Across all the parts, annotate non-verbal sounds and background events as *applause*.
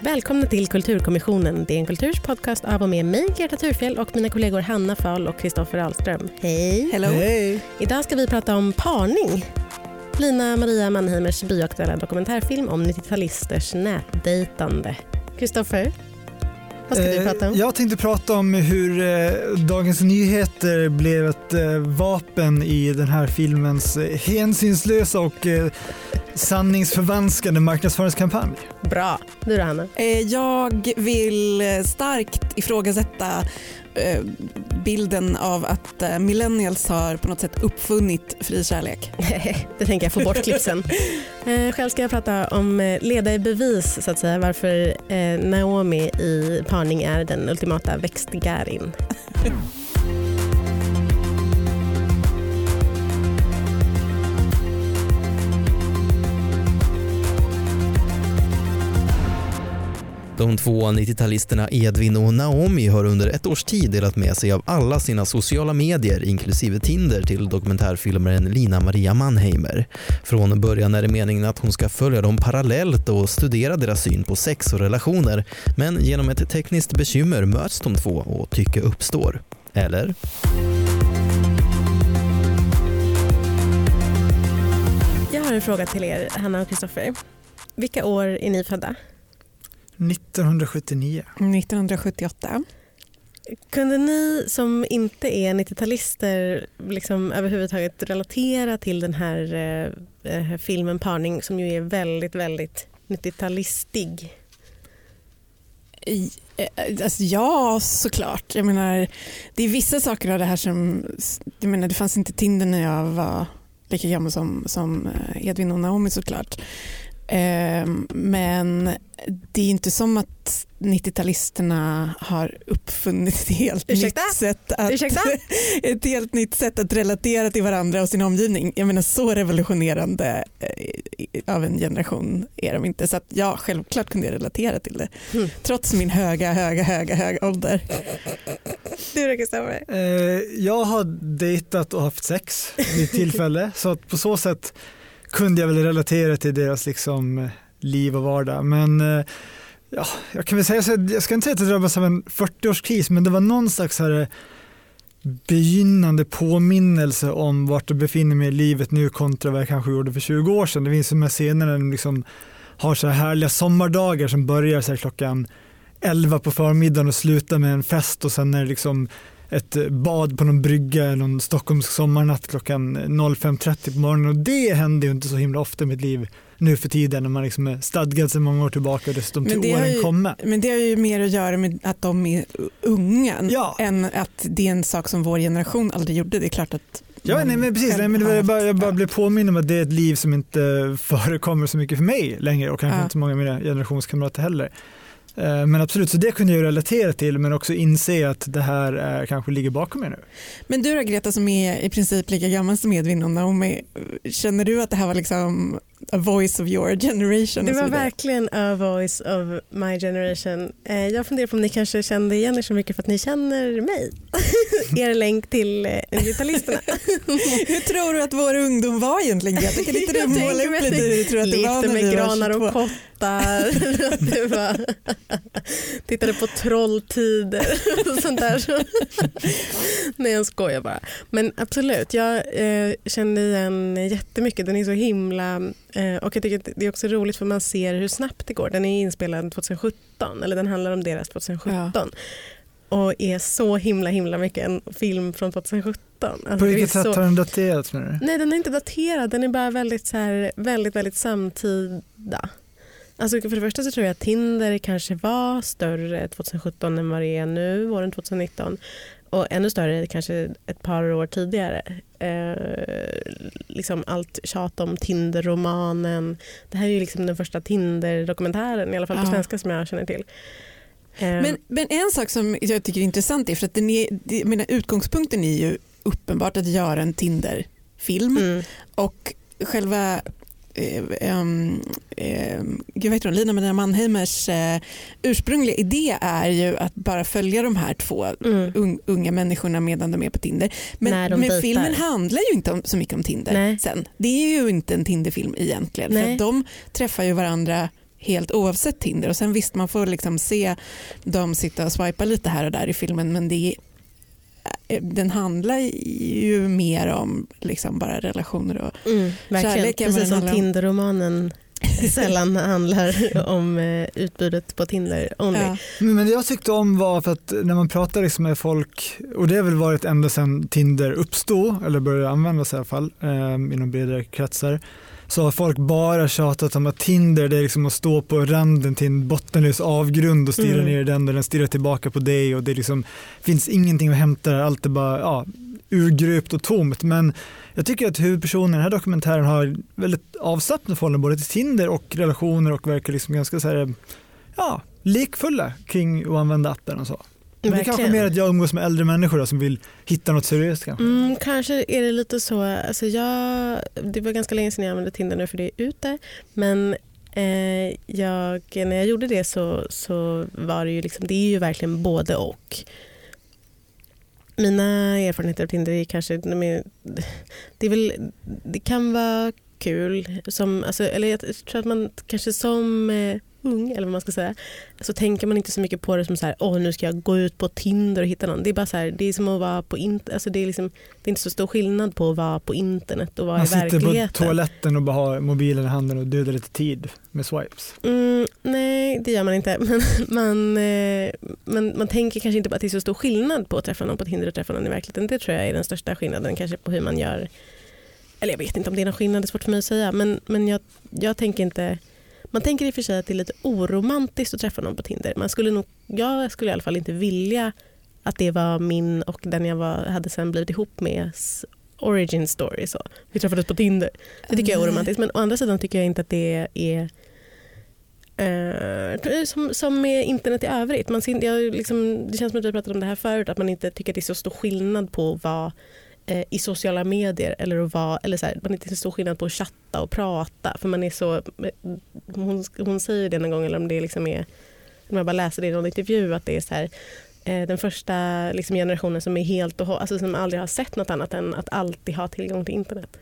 Välkomna till Kulturkommissionen. Det är en kulturs podcast av och med mig, Greta Thurfjell och mina kollegor Hanna Fahl och Kristoffer Ahlström. Hej! Hello. Hej! Idag ska vi prata om parning. Lina Maria Mannheimers bioaktuella dokumentärfilm om 90-talisters nätdejtande. Kristoffer, vad ska vi Eh, prata om? Jag tänkte prata om hur eh, Dagens Nyheter blev ett eh, vapen i den här filmens hänsynslösa och sanningsförvanskande marknadsföringskampanj. Bra. Du då Hanna? Jag vill starkt ifrågasätta bilden av att eh, millennials har på något sätt uppfunnit fri kärlek. *laughs* det tänker jag få bort klippsen. *laughs* Eh, själv ska jag prata om eh, leda i bevis så att säga varför eh, Naomi i parning är den ultimata växtgärin. *laughs* De två 90-talisterna Edvin och Naomi har under ett års tid delat med sig av alla sina sociala medier inklusive Tinder till dokumentärfilmaren Lina Maria Mannheimer. Från början är det meningen att hon ska följa dem parallellt och studera deras syn på sex och relationer men genom ett tekniskt bekymmer möts de två och tycke uppstår. Eller? Jag har en fråga till er, Hanna och Kristoffer. Vilka år är ni födda? 1979. 1978. Kunde ni som inte är 90-talister liksom överhuvudtaget relatera till den här eh, eh, filmen Parning som ju är väldigt, väldigt 90-talistig? I- eh, Alltså, ja, såklart. Jag menar, det är vissa saker av det här som... Jag menar, det fanns inte Tinder när jag var lika gammal som, som eh, Edvin och Naomi såklart. Eh, Men det är inte som att 90-talisterna har uppfunnit ett helt, Ursäkta? nytt sätt, att, Ursäkta? *laughs* ett helt nytt sätt att relatera till varandra och sin omgivning. Jag menar så revolutionerande eh, av en generation är de inte. Så att ja, självklart kunde jag relatera till det. Mm. Trots min höga, höga, höga, höga ålder. Du då Kristoffer? Eh, jag har dejtat och haft sex vid tillfälle så att på så sätt kunde jag väl relatera till deras liksom, eh, liv och vardag. Men eh, ja, jag kan väl säga så jag ska inte säga att jag drabbas av en 40-årskris men det var någon slags här, eh, begynnande påminnelse om vart jag befinner mig i livet nu kontra vad jag kanske gjorde för 20 år sedan. Det finns de här scenerna där de liksom har så här härliga sommardagar som börjar så här klockan 11 på förmiddagen och slutar med en fest och sen är det liksom ett bad på någon brygga någon Stockholmsk sommarnatt klockan 05.30 på morgonen och det händer ju inte så himla ofta i mitt liv nu för tiden när man liksom är stadgad sedan många år tillbaka och dessutom till åren ju- komma. Men det har ju mer att göra med att de är unga Ja. än att det är en sak som vår generation aldrig gjorde. Det är klart att Ja, nej, men precis. Nej, men jag, bara, jag bara blev påminn om att det är ett liv som inte *laughs* förekommer så mycket för mig längre och kanske Ja. inte så många av mina generationskamrater heller. Eh, men absolut, så det kunde jag relatera till men också inse att det här eh, kanske ligger bakom mig nu. Men du då Greta som är i princip lika gammal som Edvin och Naomi, känner du att det här var liksom a voice of your generation? Det var verkligen a voice of my generation. Eh, jag funderar på om ni kanske kände igen er så mycket för att ni känner mig. *laughs* er länk till eh, 90-talisterna. *laughs* Hur tror du att vår ungdom var egentligen Greta? Kan inte du Jag *laughs* måla upp lite hur du tror att det var när med granar var 22? och kottar. Att det var, tittade på trolltider och sånt där. Nej jag skojar bara. Men absolut, jag eh, kände igen jättemycket. Den är så himla... Eh, och jag tycker det är också roligt för man ser hur snabbt det går. Den är inspelad 2017, eller den handlar om deras 2017. Och är så himla himla mycket en film från 2017. Alltså, På vilket sätt så- har den daterats du? Nej den är inte daterad, den är bara väldigt, så här, väldigt, väldigt samtida. Alltså för det första så tror jag att Tinder kanske var större 2017 än vad det är nu, våren 2019. Och ännu större kanske ett par år tidigare. Eh, liksom allt tjat om Tinder-romanen. Det här är ju liksom den första Tinder-dokumentären, i alla fall på Ja. svenska som jag känner till. Eh, Men, men en sak som jag tycker är intressant är för att den är, det- menar, utgångspunkten är ju uppenbart att göra en Tinder-film mm, och själva eh, eh, gud hon? Lina Maria Mannheimers eh, ursprungliga idé är ju att bara följa de här två Mm. un, unga människorna medan de är på Tinder. Men, men filmen handlar ju inte om, så mycket om Tinder Nej. sen. Det är ju inte en Tinderfilm egentligen. För Nej. att de träffar ju varandra helt oavsett Tinder och sen visst man får liksom se dem sitta och swipa lite här och där i filmen men det är, den handlar ju mer om liksom bara relationer och Mm, verkligen. Kärlek Precis som. Tinderromanen *laughs* sällan handlar om eh, utbudet på Tinder only. ja. Men men det jag tyckte om var för att när man pratar liksom med folk, och det har väl varit ända sedan Tinder uppstod, eller började användas i alla fall, eh, inom bredare kretsar, så har folk bara tjatat om att Tinder det är liksom att stå på randen till en bottenlös avgrund och stirra Mm. ner i den och den stirrar tillbaka på dig och det liksom, finns ingenting att hämta där, allt är bara ja, urgröpt och tomt. Men jag tycker att huvudpersonen i den här dokumentären har väldigt avslappnat förhållande både till Tinder och relationer och verkar liksom ganska så här, ja, lekfulla kring att använda appen och så. Det är kanske mer att jag umgås med äldre människor då, som vill hitta något seriöst kanske. Mm, kanske är det lite så. Alltså jag, det var ganska länge sedan jag använde Tinder nu för det är ute. Men eh, jag, när jag gjorde det så, så var det ju liksom, det är ju verkligen både och. Mina erfarenheter av Tinder är kanske, det, är väl, det kan vara kul. Som, alltså, eller jag tror att man kanske som eh, ung, eller vad man ska säga, så tänker man inte så mycket på det som så här, åh nu ska jag gå ut på Tinder och hitta någon. Det är bara så här, det är som att vara på internet. Alltså det, är liksom, det är inte så stor skillnad på att vara på internet och vara Man i sitter på verkligheten. toaletten och bara har mobilen i handen och dödar lite tid med swipes. Mm, nej, det gör man inte. *laughs* Men man, eh, man, man tänker kanske inte på att det är så stor skillnad på att träffa någon på Tinder och träffa någon i verkligheten. Det tror jag är den största skillnaden kanske på hur man gör. Eller jag vet inte om det är någon skillnad, det är svårt för mig att säga. Men, men jag, jag tänker inte... Man tänker i och för sig att det är lite oromantiskt att träffa någon på Tinder. Man skulle nog, jag skulle i alla fall inte vilja att det var min och den jag var, hade sen blivit ihop med origin story. Så. Vi träffades på Tinder. Det tycker jag är Nej. oromantiskt. Men å andra sidan tycker jag inte att det är eh, som, som med internet i övrigt. Man, ser- jag, liksom, det känns som att vi pratade om det här förut, att man inte tycker att det är så stor skillnad på vara eh, i sociala medier eller att vara, eller så här, man är inte så stor skillnad på att chatta och prata. För man är så, eh, hon, hon säger det någon gång, eller om det liksom är, om jag bara läser det i någon intervju, att det är så här, eh, den första liksom, generationen som är helt och alltså som aldrig har sett något annat än att alltid ha tillgång till internet.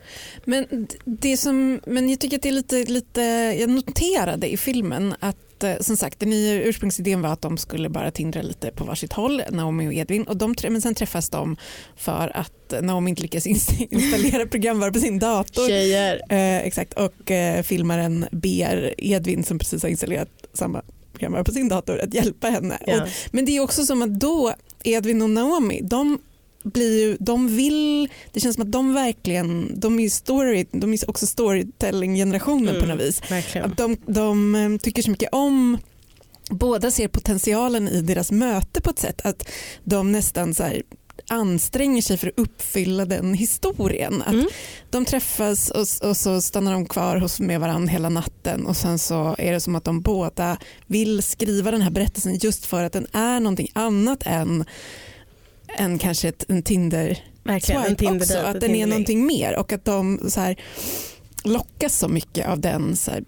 Men, det som, men jag tycker att det är lite, lite, jag noterade i filmen att eh, som sagt den nya ursprungsidén var att de skulle bara tindra lite på varsitt håll, Naomi och Edvin. Och de, men sen träffas de för att Naomi inte lyckas inst- *laughs* installera programvara på sin dator. Tjejer. Eh, exakt, och eh, filmaren ber Edvin som precis har installerat samma programvara på sin dator att hjälpa henne. Ja. Och, men det är också som att då, Edvin och Naomi, de blir ju, de vill, det känns som att de verkligen, de är ju story, de är också storytelling-generationen på Mm. något vis. Verkligen. Att de, de eh, tycker så mycket om Båda ser potentialen i deras möte på ett sätt att de nästan så här anstränger sig för att uppfylla den historien. Att Mm. De träffas och, och så stannar de kvar hos, med varandra hela natten och sen så är det som att de båda vill skriva den här berättelsen just för att den är någonting annat än, än kanske ett, en Tinder Verkligen. En swipe Tinder också. Att den är någonting mer och att de så här, lockas så mycket av den så här,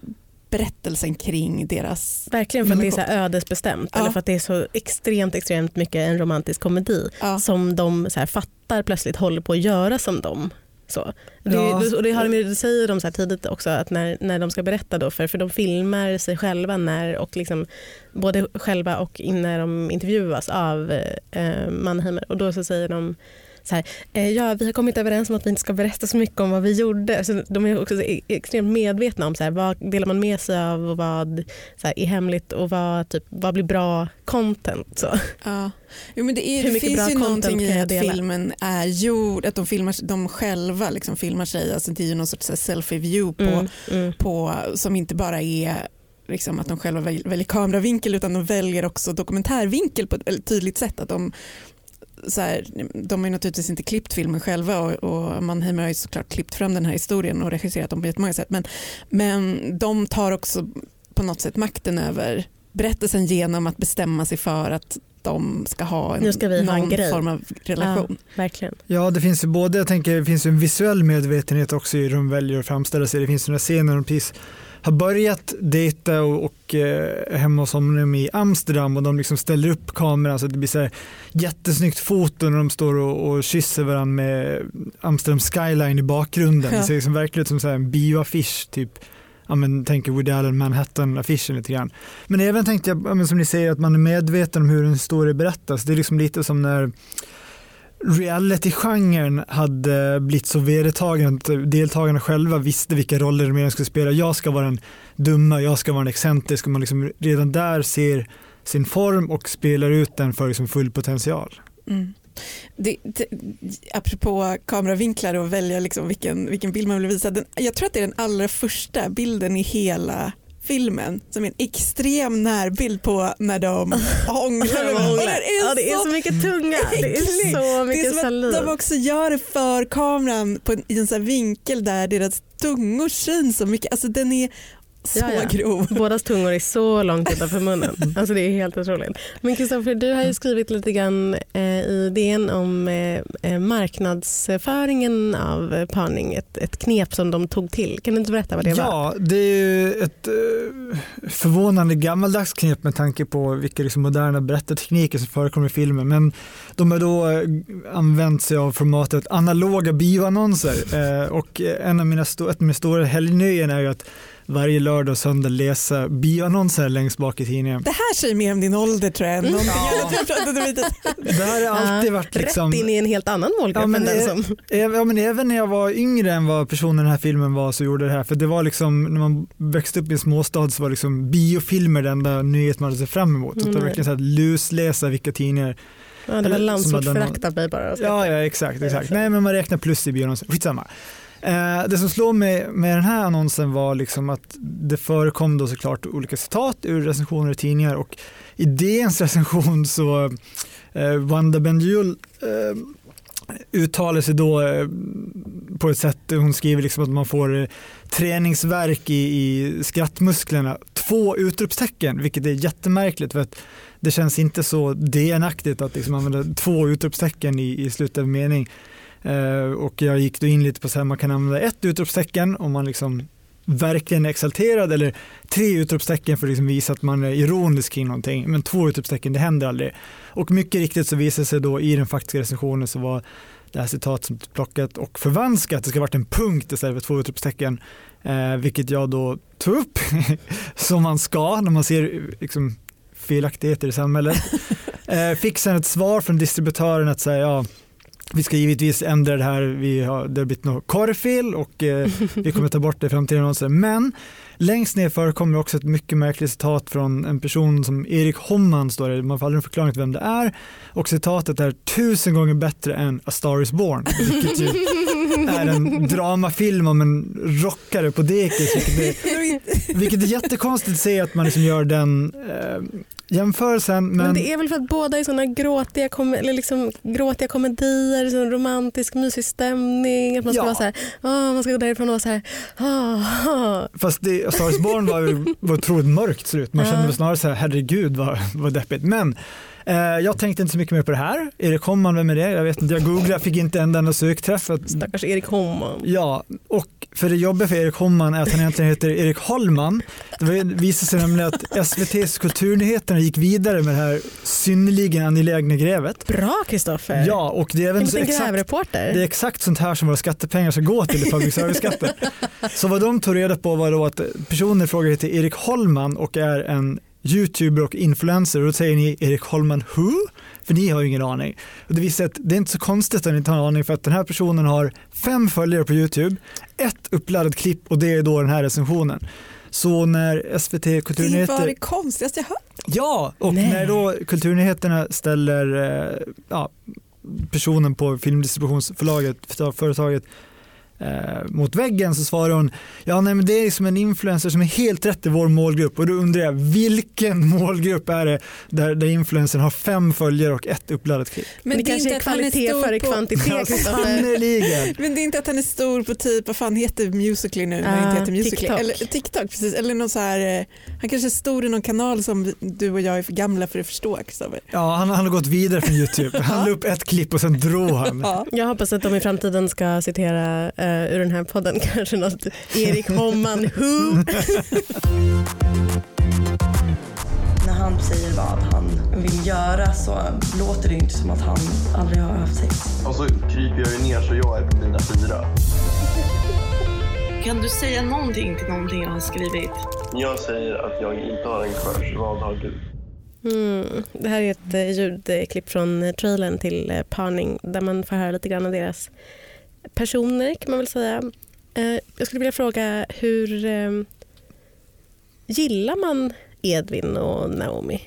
berättelsen kring deras Verkligen för att det är så ödesbestämt Ja. eller för att det är så extremt extremt mycket en romantisk komedi ja. som de så här fattar plötsligt håller på att göra som dem. Så. Det, Ja. och det, har de, det säger de så här tidigt också att när, när de ska berätta då för, för de filmar sig själva när och liksom både själva och när de intervjuas av eh, Mannheimer och då så säger de så här, eh, ja, vi har kommit överens om att vi inte ska berätta så mycket om vad vi gjorde. Så de är också så e- extremt medvetna om så här, vad delar man med sig av och vad så här, är hemligt och vad, typ, vad blir bra content. Så. Ja. Jo, men det, är, Hur det mycket finns bra ju content någonting kan i jag att dela? filmen är gjord, att de, filmar, de själva liksom filmar sig, alltså det är ju någon sorts selfie-view på, Mm, mm. på, som inte bara är liksom att de själva väl- väljer kameravinkel utan de väljer också dokumentärvinkel på ett väldigt tydligt sätt. Att de, så här, de har ju naturligtvis inte klippt filmen själva och, och Mannheimer har ju såklart klippt fram den här historien och regisserat dem på jättemånga sätt men, men de tar också på något sätt makten över berättelsen genom att bestämma sig för att de ska ha en, ska vi ha en någon form av relation. Verkligen. Ja, det finns ju både, jag tänker, det finns ju en visuell medvetenhet också i hur de väljer att framställa sig. Det finns några scener de precis har börjat dejta och, och eh, hemma hos honom i Amsterdam och de liksom ställer upp kameran så att det blir så här jättesnyggt foto när de står och, och kysser varandra med Amsterdam skyline i bakgrunden. Ja. Det ser liksom verkligen ut som så en bioaffisch typ. Ja, men, tänker Woody Allen Manhattan-affischen lite grann. Men även tänkte jag, ja, som ni säger, att man är medveten om hur en story berättas. Det är liksom lite som när reality-genren hade blivit så vedertagen att deltagarna själva visste vilka roller de skulle spela. Jag ska vara den dumma, jag ska vara den excentriska. Man liksom redan där ser sin form och spelar ut den för liksom full potential. Mm. Det, det, apropå kameravinklar och välja liksom vilken, vilken bild man vill visa. Den, jag tror att det är den allra första bilden i hela filmen som är en extrem närbild på när de *laughs* hånglar. den är Ja, det är så så mycket tunga. Det är så Det är mycket som saliv. att de också gör det för kameran på en, i en här vinkel där deras tungor syns så mycket. Alltså den är så Ja, ja. grov. *laughs* Bådas tungor är så långt utanför munnen. *laughs* Alltså det är helt otroligt. Men Kristoffer, du har ju skrivit lite grann eh, i DN om eh, eh, marknadsföringen av eh, parning, ett, ett knep som de tog till. Kan du inte berätta vad det var? Ja, det är ju ett eh, förvånande gammaldags knep med tanke på vilka liksom moderna berättartekniker som förekommer i filmen. Men de har då eh, använt sig av formatet analoga bioannonser och en av mina, ett av mina stora helgnöjen är ju att varje lördag och söndag läsa bioannonser längst bak i tidningen. Det här säger mer om din ålder tror jag. än någonting Ja. *laughs* Det här har alltid Ja, varit liksom... Rätt in i en helt annan målgrupp Ja, men än den som... Ja, men även när jag var yngre än vad personen i den här filmen var så gjorde det här. För det var liksom, när man växte upp i en småstad så var liksom biofilmer den enda nyhet man hade sett fram emot. Så det var Mm. verkligen så att lusläsa vilka tidningar. Ja, det var landsortsförakt av mig bara. Ja, ja exakt. exakt. Nej, men man räknar plus i bioannonsen. Skitsamma. Eh, det som slår mig med den här annonsen var liksom att det förekom då såklart olika citat ur recensioner i tidningar och i DNs recension så eh, Wanda Bendjul eh, uttalar sig då eh, på ett sätt, hon skriver liksom att man får eh, träningsverk i, i skrattmusklerna. Två utropstecken, vilket är jättemärkligt för att det känns inte så DN-aktigt att liksom använda två utropstecken i, i slutet av mening. Eh, och jag gick då in lite på så här, man kan använda ett utropstecken om man liksom verkligen är exalterad eller tre utropstecken för att liksom visa att man är ironisk kring någonting. Men två utropstecken, det händer aldrig. Och mycket riktigt så visade sig då i den faktiska recensionen så var det här citatet som plockat och förvanskat. Det ska ha varit en punkt istället för två utropstecken. Eh, vilket jag då tog upp *laughs* som man ska när man ser liksom, felaktigheter i samhället. *laughs* Eh, fick sen ett svar från distributören att säga ja, vi ska givetvis ändra det här, vi har, det har blivit något korrfel och eh, vi kommer ta bort det i framtida annonser. Men längst ner förekommer också ett mycket märkligt citat från en person som Erik Homman står det, man får aldrig en förklaring till vem det är och citatet är tusen gånger bättre än A Star Is Born, vilket ju är en dramafilm om en rockare på dekis, vilket är, vilket är jättekonstigt att se att man liksom gör den eh, jämförelsen. Men, Men, det är väl för att båda är såna gråtiga, kom eller liksom, gråtiga komedier, sån romantisk mysig stämning. Att man ska Ja. vara så här, "Åh", man ska gå därifrån och vara så här, "Åh, åh." Fast det, Star Born var, var otroligt mörkt slut. Man kände snarare så här, herregud vad, vad deppigt. Men jag tänkte inte så mycket mer på det här. Erik Homman, vem är det? Jag vet inte, jag googlade, fick inte en enda sökträff. Stackars Erik Homman. ja, och för det jobbiga för Erik Homman är att han egentligen heter Erik Holman. Det visade sig nämligen att SVTs Kulturnyheterna gick vidare med det här synnerligen angelägna grävet. Bra Kristoffer. Ja, och det är även så exakt grävreporter. det är exakt sånt här som våra skattepengar ska gå till i public service-skatten. *laughs* Så vad de tog reda på var då att personen i fråga heter Erik Holman och är en youtuber och influencer och då säger ni Erik Holman who? För ni har ju ingen aning. Och det visar att det är inte så konstigt att ni inte har en aning för att den här personen har fem följare på Youtube, ett uppladdat klipp och det är då den här recensionen. Så när SVT Det var Kulturnyheter det konstigaste jag hört. Ja, och Nej. när då Kulturnyheterna ställer eh, ja, personen på filmdistributionsförlaget, företaget, eh, mot väggen så svarar hon ja nej men det är som en influencer som är helt rätt i vår målgrupp och då undrar jag vilken *laughs* målgrupp är det där, där influencern har fem följare och ett uppladdat klipp? Men det, kanske är kvalitet före Ja, kvantitet. Sannerligen. *laughs* Men det är inte att han är stor på typ, vad fan heter Musical.ly nu när det Ah, inte heter Musical.ly? TikTok. Eller TikTok precis, eller någon så här, eh, han kanske är stor i någon kanal som du och jag är för gamla för att förstå Kristoffer. Ja, han, han har gått vidare från *laughs* YouTube. Han la upp ett klipp och sen drog han. Ja. Jag hoppas att de i framtiden ska citera eh, ur den här podden *laughs* kanske något Erik Homman Who. *laughs* När han säger vad han vill göra så låter det inte som att han aldrig har haft sex. Och så kryper jag ju ner så jag är på mina fyra. Kan du säga någonting till någonting jag har skrivit? Jag säger att jag inte har en crush. Vad har du? Mm. Det här är ett eh, ljudklipp från eh, trailern till eh, Parning där man får höra lite grann av deras personer kan man väl säga. Eh, jag skulle vilja fråga hur eh, gillar man Edvin och Naomi?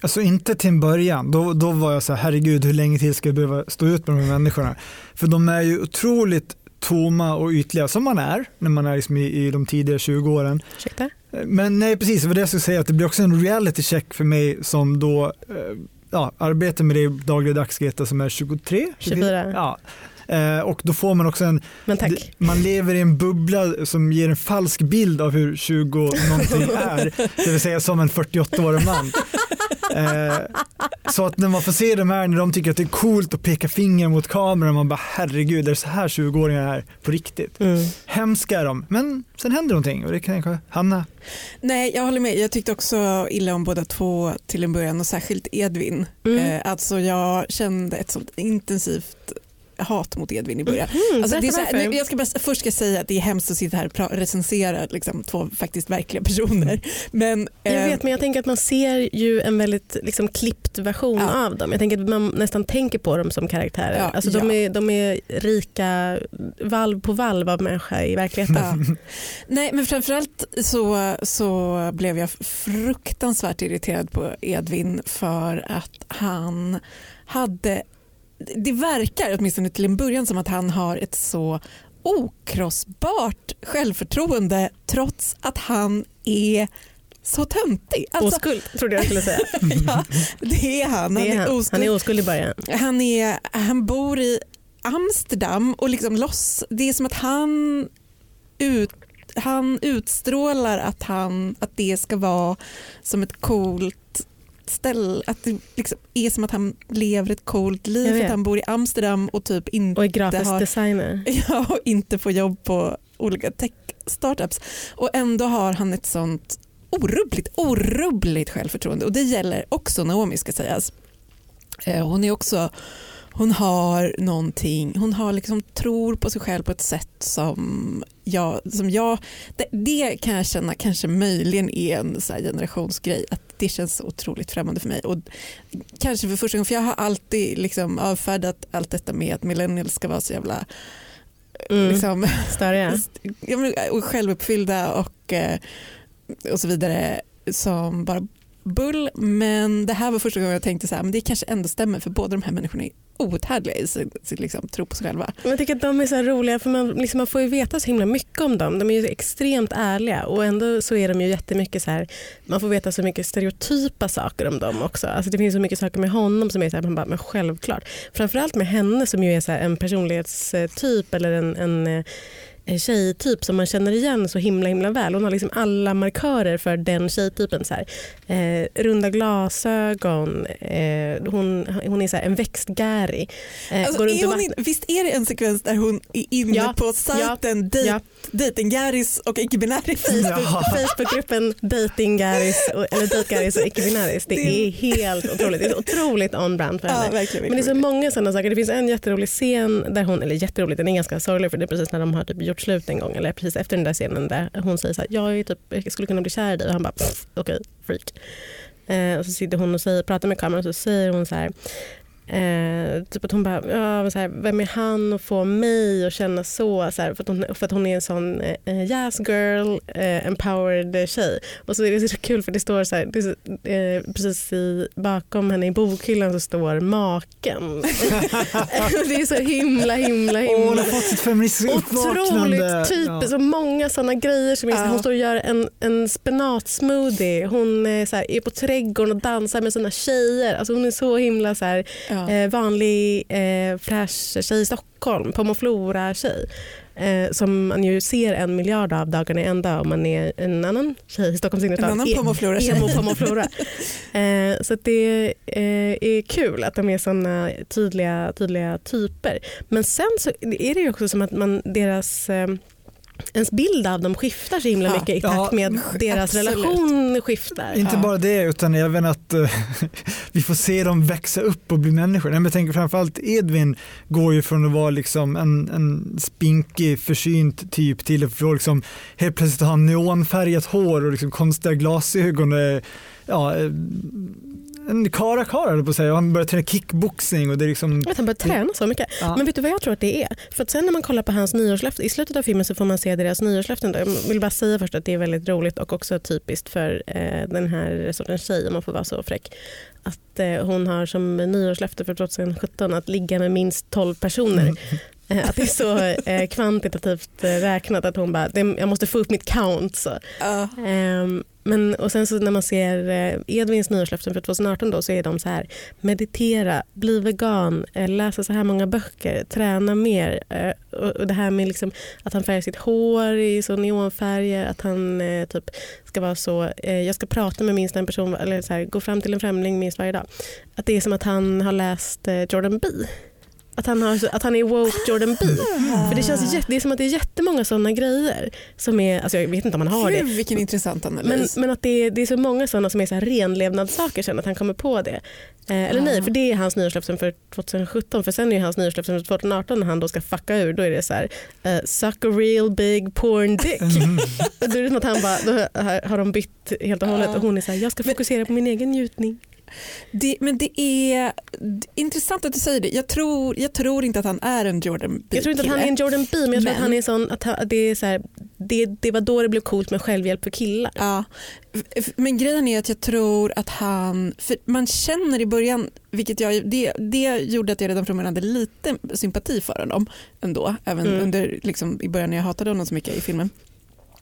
Alltså inte till en början, då, då var jag så här, herregud hur länge till ska jag behöva stå ut med de här människorna? För de är ju otroligt tomma och ytliga, som man är när man är liksom i, i de tidiga 20-åren. Ursäkta? Men nej, precis, det var det jag skulle säga, att det blir också en reality check för mig som då eh, ja, arbetar med det dagligdags Greta som är 23? 24. Ja. Eh, och då får man också en, Men tack. det- man lever i en bubbla som ger en falsk bild av hur 20 någonting är, det vill säga som en 48-årig man. Eh, så att när man får se de här när de tycker att det är coolt att peka finger mot kameran, man bara herregud, är det så här 20-åringar är på riktigt? Mm. Hemska är de, men sen händer någonting och det kan kanske Hanna. Nej, jag håller med. Jag tyckte också illa om båda två till en början och särskilt Edvin. Mm. Eh, alltså jag kände ett sånt intensivt hat mot Edvin i början. Mm, Alltså, det är så här, jag ska bara, först ska jag säga att det är hemskt att sitta här och recensera liksom, två faktiskt verkliga personer. Men, Jag eh, vet men jag tänker att man ser ju en väldigt liksom, klippt version Ja. av dem. Jag tänker att man nästan tänker på dem som karaktärer. Ja, alltså, de, ja. är, de är rika valv på valv av människa i verkligheten. *laughs* Nej men framförallt så, så blev jag fruktansvärt irriterad på Edvin för att han hade, det verkar åtminstone till en början som att han har ett så okrossbart självförtroende trots att han är så töntig. Alltså, Oskuld trodde jag skulle säga. *laughs* ja, det är han. Det är han. oskuld. han är oskuld i början. Han, är, han bor i Amsterdam och liksom loss, det är som att han, ut, han utstrålar att, han, att det ska vara som ett coolt ställe, att det liksom är som att han lever ett coolt liv för att han bor i Amsterdam och typ inte, Och är grafisk har- designer. *laughs* ja, och inte får jobb på olika tech-startups. Och ändå har han ett sånt orubbligt, orubbligt självförtroende och det gäller också Naomi ska sägas. Eh, Hon är också hon har någonting, hon har liksom tror på sig själv på ett sätt som jag, som jag det, det kan jag känna kanske möjligen är en så här generationsgrej, att det känns så otroligt främmande för mig. Och kanske för första gången, för jag har alltid liksom avfärdat allt detta med att millennials ska vara så jävla Mm. liksom, *laughs* men, och självuppfyllda och, eh, och så vidare som bara bull. Men det här var första gången jag tänkte så här, men det kanske ändå stämmer för båda de här människorna är outhärdliga i sin, sin liksom, tro på sig själva. Men Jag tycker att de är så här roliga för man, liksom, man får ju veta så himla mycket om dem. De är ju extremt ärliga och ändå så är de ju jättemycket så här, man får veta så mycket stereotypa saker om dem också. Alltså det finns så mycket saker med honom som är så här, man bara, men självklart. Framförallt med henne som ju är så här, en personlighetstyp eller en, en eh, tjejtyp som man känner igen så himla himla väl. Hon har liksom alla markörer för den tjejtypen. Så här. Eh, runda glasögon, eh, hon, hon är så här en växtgäri. Eh, Alltså, går är hon in, visst är det en sekvens där hon är inne Ja, på sajten ja, ja. dejtinggäris och icke-binäris? Facebookgruppen och, eller och icke-binaris. Det Det- är helt otroligt. Det är otroligt on-brand för henne. Ja. Men det är så många sådana saker. Det finns en jätterolig scen där hon, eller jätterolig, den är ganska sorglig för det är precis när de har typ gjort slut en gång eller precis efter den där scenen där hon säger så här, jag, är typ, jag skulle kunna bli kär i dig och han bara okej, okay, freak. Eh, och så sitter hon och säger, pratar med kameran och så säger hon så här Eh, typ att hon bara, ja, så här, vem är han att få mig att känna så? så här, för, att hon, för att hon är en sån eh, jazz girl, eh, empowered tjej. Och så är det så kul för det står så här, det så, eh, precis i, bakom henne i bokhyllan så står maken. *laughs* det är så himla himla Åh, hon himla har fått sitt uppvaknande. Otroligt typ, Ja. så många sådana grejer. Som är, Ja. Hon står och gör en, en spenatsmoothie. Hon är, så här, är på trädgården och dansar med sina tjejer. Alltså, hon är så himla så här, Ja. Eh, vanlig eh, fräsch tjej i Stockholm. Pommes flora-tjej. Eh, som man ju ser en miljard av dagarna i ända om man är en annan tjej i Stockholms innerstad. En annan E- Pommes flora-tjej. Emo Pommes flora. eh, så det eh, är kul att de är såna tydliga, tydliga typer. Men sen så är det ju också som att man, deras eh, ens bild av dem skiftar så himla Ja. mycket i Ja, takt med deras absolut. relation skiftar. Inte Ja. bara det utan även att eh, *laughs* vi får se dem växa upp och bli människor. Nej, men Jag tänker framförallt Edvin går ju från att vara liksom en, en spinkig försynt typ till att få liksom helt plötsligt ha neonfärgat hår och liksom konstiga glasögon. och, Ja, eh, en kara kara på att säga. Och Han börjar träna kickboxing och det är liksom han börjar träna så mycket. Ja. Men vet du vad jag tror att det är? För att sen när man kollar på hans nyårslöfte, i slutet av filmen så får man se deras nyårslöften. Jag vill bara säga först att det är väldigt roligt och också typiskt för eh, den här sortens tjej, om man får vara så fräck. Att eh, hon har som nyårslöfte för 2017 att ligga med minst 12 personer. Eh, Att det är så eh, kvantitativt eh, räknat att hon bara, jag måste få upp mitt count. Så. Ja. Ehm, men, och sen så när man ser eh, Edvins nyårslöften för 2018 då, så är de så här meditera, bli vegan, eh, läsa så här många böcker, träna mer. Eh, och, det här med liksom att han färgar sitt hår i så neonfärger, att han eh, typ ska vara så, eh, jag ska prata med minst en person, eller så här, gå fram till en främling minst varje dag. Att det är som att han har läst eh, Jordan B. Att han, har, att han är woke Jordan B. För det, känns jätte, det är som att det är jättemånga sådana grejer. Som är, alltså jag vet inte om han har det. Gud, vilken intressant Men, analys. men att det är, det är så många sådana som är så här renlevnadssaker sen att han kommer på det. Eh, eller nej, för det är hans nyårslöften för 2017 för sen är ju hans nyårslöften för 2018 när han då ska fucka ur då är det så här eh, suck a real big porn dick. *laughs* då är det som att han bara, då har, har de bytt helt och hållet och hon är så här, jag ska fokusera på min egen njutning. Det, men det är intressant att du säger det. Jag tror, jag tror inte att han är en Jordan B Jag tror inte att han är en Jordan B men jag tror att Men- han är sån att, han, att det är så här, det, det var då det blev coolt med självhjälp för killar. Ja, men grejen är att jag tror att han, för man känner i början, vilket jag, det, det gjorde att jag redan från början hade lite sympati för honom ändå, även Mm. under, liksom, i början när jag hatade honom så mycket i filmen.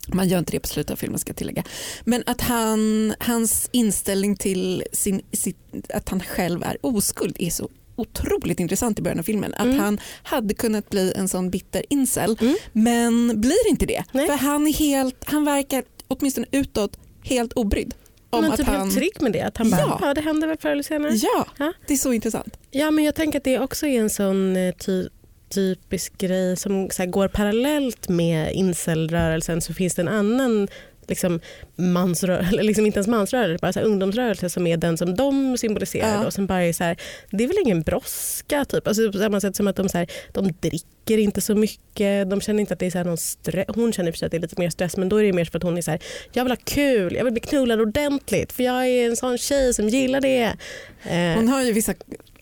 Man gör inte det på slutet av filmen ska jag tillägga. Men att han, hans inställning till sin, sitt, att han själv är oskuld är så otroligt intressant i början av filmen. Att Mm. han hade kunnat bli en sån bitter incel Mm. men blir inte det. Nej. För han, är helt, han verkar åtminstone utåt helt obrydd. Om men att typ han, helt trygg med det. Att han bara, Ja. ja. det händer väl förr eller senare. Ja, Ja. det är så intressant. Ja, men jag tänker att det också är en sån eh, ty typisk grej som så här, går parallellt med incelrörelsen så finns det en annan liksom, mansrörelse, liksom inte ens mansrörelse, bara så här, ungdomsrörelse som är den som de symboliserar. Ja. Och som bara är så här, det är väl ingen brådska, typ. alltså, på samma sätt som att de, så här, de dricker inte så mycket, de känner inte att det är så här, någon stress. Hon känner för sig att det är lite mer stress men då är det mer för att hon är så här, jag vill ha kul, jag vill bli knullad ordentligt för jag är en sån tjej som gillar det. Eh, Hon har ju vissa,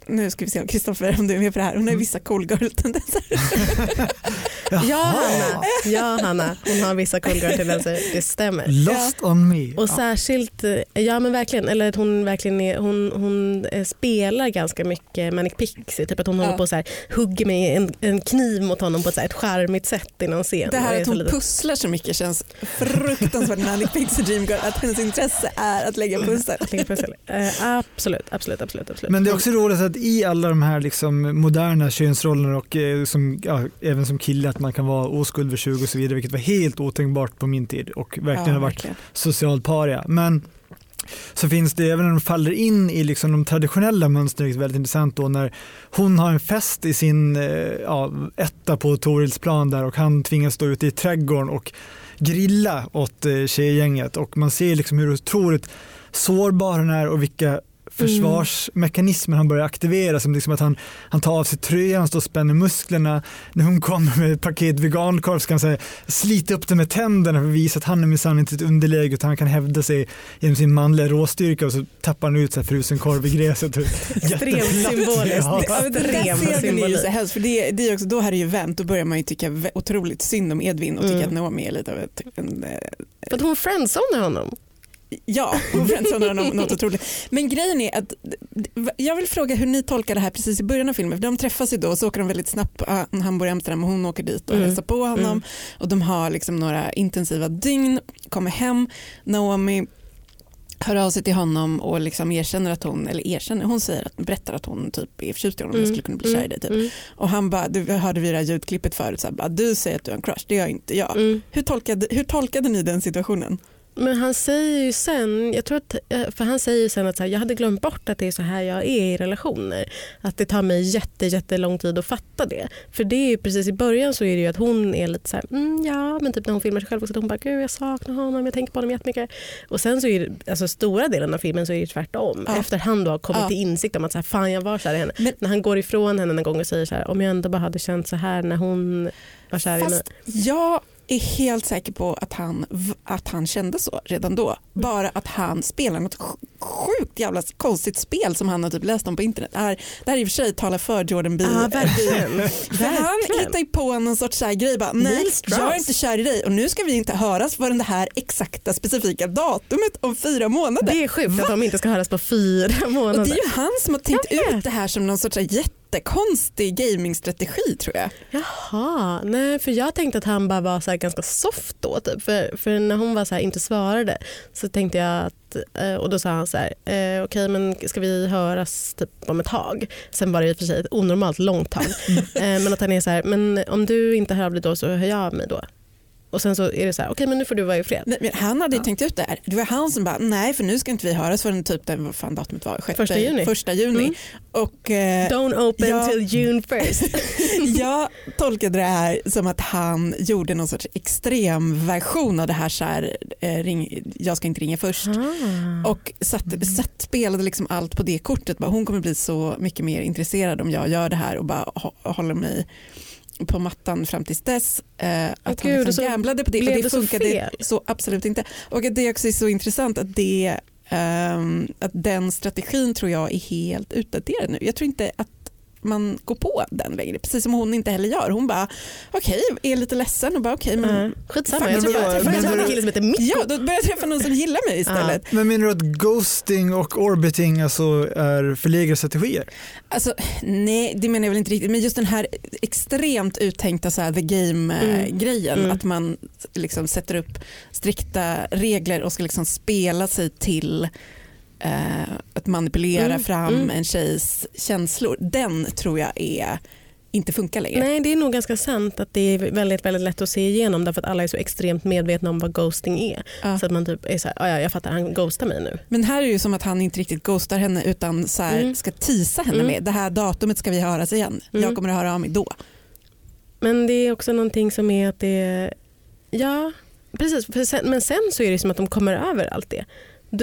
nu ska vi se om Kristoffer om du är med på det här, hon har ju vissa cool girl-tendenser. *laughs* Ja Hanna. ja Hanna, hon har vissa cool girl-tendenser, det stämmer. Lost on me. Och särskilt, eh, ja men verkligen, eller att hon verkligen är, hon, hon eh, spelar ganska mycket Manic Pixie, typ att hon Ja. håller på och så här, hugger med en, en kniv mot honom på ett, så här, ett charmigt sätt i någon scen. Det här är att hon lite- pusslar så mycket känns fruktansvärt Manic Pixie Dream Girl, att hennes intresse är att lägga pussel. att lägga pussel. Eh, absolut, absolut, absolut. absolut. Men det är också roligt att i alla de här liksom moderna könsrollerna och eh, som, ja, även som kille att man kan vara oskuld vid 20 och så vidare vilket var helt otänkbart på min tid och verkligen har varit verkligen. social paria. Men så finns det även när de faller in i liksom de traditionella mönstren vilket är väldigt intressant då när hon har en fest i sin eh, ja, etta på Torilsplan där och han tvingas stå ute i trädgården och grilla åt eh, tjejgänget och man ser liksom hur otroligt sårbar han är och vilka försvarsmekanismer han börjar aktivera som liksom att han, han tar av sig tröjan, han står och spänner musklerna. När hon kommer med ett paket vegankorv så kan han säga, slita upp det med tänderna för att visa att han är minsann inte ett underläge utan han kan hävda sig genom sin manliga råstyrka och så tappar han ut så här frusen korv i gräset. *laughs* Extremt symboliskt. Ja. Ja, men den där Extrem scenen är ju symbolik. så hemskt, för det, det är också, då har det ju vänt, då börjar man ju tycka otroligt synd om Edvin och tycka Mm. att Naomi är lite av ett, en, eh, För att hon friendzonar honom. Ja, hon friendzonar honom något otroligt. Men grejen är att jag vill fråga hur ni tolkar det här precis i början av filmen. För de träffas ju då och så åker de väldigt snabbt. ah, Han bor i Amsterdam och hon åker dit och Mm. hälsar på honom. Mm. Och de har liksom några intensiva dygn, kommer hem. Naomi hör av sig till honom och liksom erkänner att hon, eller erkänner, hon säger att, berättar att hon typ är förtjust i honom och skulle kunna bli kär i dig. Typ. Mm. Och han bara, du hörde vi det här ljudklippet förut, så här, bara, du säger att du har en crush, det gör inte jag. Mm. Hur, tolkade, hur tolkade ni den situationen? Men han säger ju sen, jag tror att, eh, för han säger sen att så här, jag hade glömt bort att det är så här jag är i relationer. Att det tar mig jätte, jättelång tid att fatta det. För det är ju precis i början så är det ju att hon är lite så här, mm, ja men typ när hon filmar sig själv också, att hon bara gud jag saknar honom, jag tänker på honom jättemycket. Och sen så är det, alltså stora delen av filmen så är det tvärtom. Ja. Efter han då har kommit Ja. till insikt om att så här, fan jag var kär i henne. Men- när han går ifrån henne en gång och säger så här, om jag ändå bara hade känt så här när hon var kär i mig. Jag är helt säker på att han, att han kände så redan då. Bara att han spelar något sj- sjukt jävla konstigt spel som han har typ läst om på internet. Det här, det här i och för sig talar för Jordan B. Ja verkligen. *laughs* För han Verkligen. hittar ju på någon sorts så här grej. Bara, Nej, jag är inte kär i dig och nu ska vi inte höras förrän det här exakta specifika datumet om fyra månader. Det är sjukt att de inte ska höras på fyra och månader. det är ju han som har tänkt ut det här som någon sorts här jättekonstig gamingstrategi tror jag. Jaha, nej för jag tänkte att han bara var så ganska soft då. Typ. För, för när hon var så inte svarade så tänkte jag att, eh, och då sa han så här, eh, okej men ska vi höras typ om ett tag? Sen var det i och för sig ett onormalt långt tag. *laughs* eh, men att han är så här, men om du inte hör av dig då så hör jag av mig då. Och sen så är det så här, okej men nu får du vara i fred. Nej, men han hade ju tänkt ut det här. Det var han som bara, nej för nu ska inte vi höras förrän typ den, vad fan datumet var, sjätte, Första juni. Första juni. Mm. Och eh, Don't open ja. till June first. *laughs* jag tolkade det här som att han gjorde någon sorts extremversion av det här, så här eh, ring, jag ska inte ringa först. Ah. Och satt, satt, spelade liksom allt på det kortet. Bara, hon kommer bli så mycket mer intresserad om jag gör det här och bara hå- håller mig på mattan fram tills dess. Eh, att Gud, han så liksom gamblade på det och det det så funkade fel. så absolut inte. Och att det också är så intressant att, det, ehm, att den strategin tror jag är helt utdaterad nu. Jag tror inte att man går på den längre, precis som hon inte heller gör. Hon bara, okej, är lite ledsen och bara okej, men Mm. Skitsamma, jag vadå, jag träffade menar en kille som heter Mikko. ja, då börjar jag träffa någon som gillar mig istället. Men menar du att ghosting och orbiting alltså är förlegade strategier? Alltså, nej, det menar jag väl inte riktigt. Men just den här extremt uttänkta så här, the game-grejen. Mm. Att man liksom sätter upp strikta regler och ska liksom spela sig till eh, att manipulera Mm, fram mm. en tjejs känslor. Den tror jag är, inte funkar längre. Nej det är nog ganska sant att det är väldigt, väldigt lätt att se igenom därför att alla är så extremt medvetna om vad ghosting är. Ja. Så att man typ är så här, "Ah, ja jag fattar han ghostar mig nu. Men här är det ju som att han inte riktigt ghostar henne utan så här, Mm. ska tisa henne Mm. med det här datumet ska vi höras igen. Jag Mm. kommer att höra av mig då. Men det är också någonting som är att det ja precis men sen så är det som att de kommer över allt det.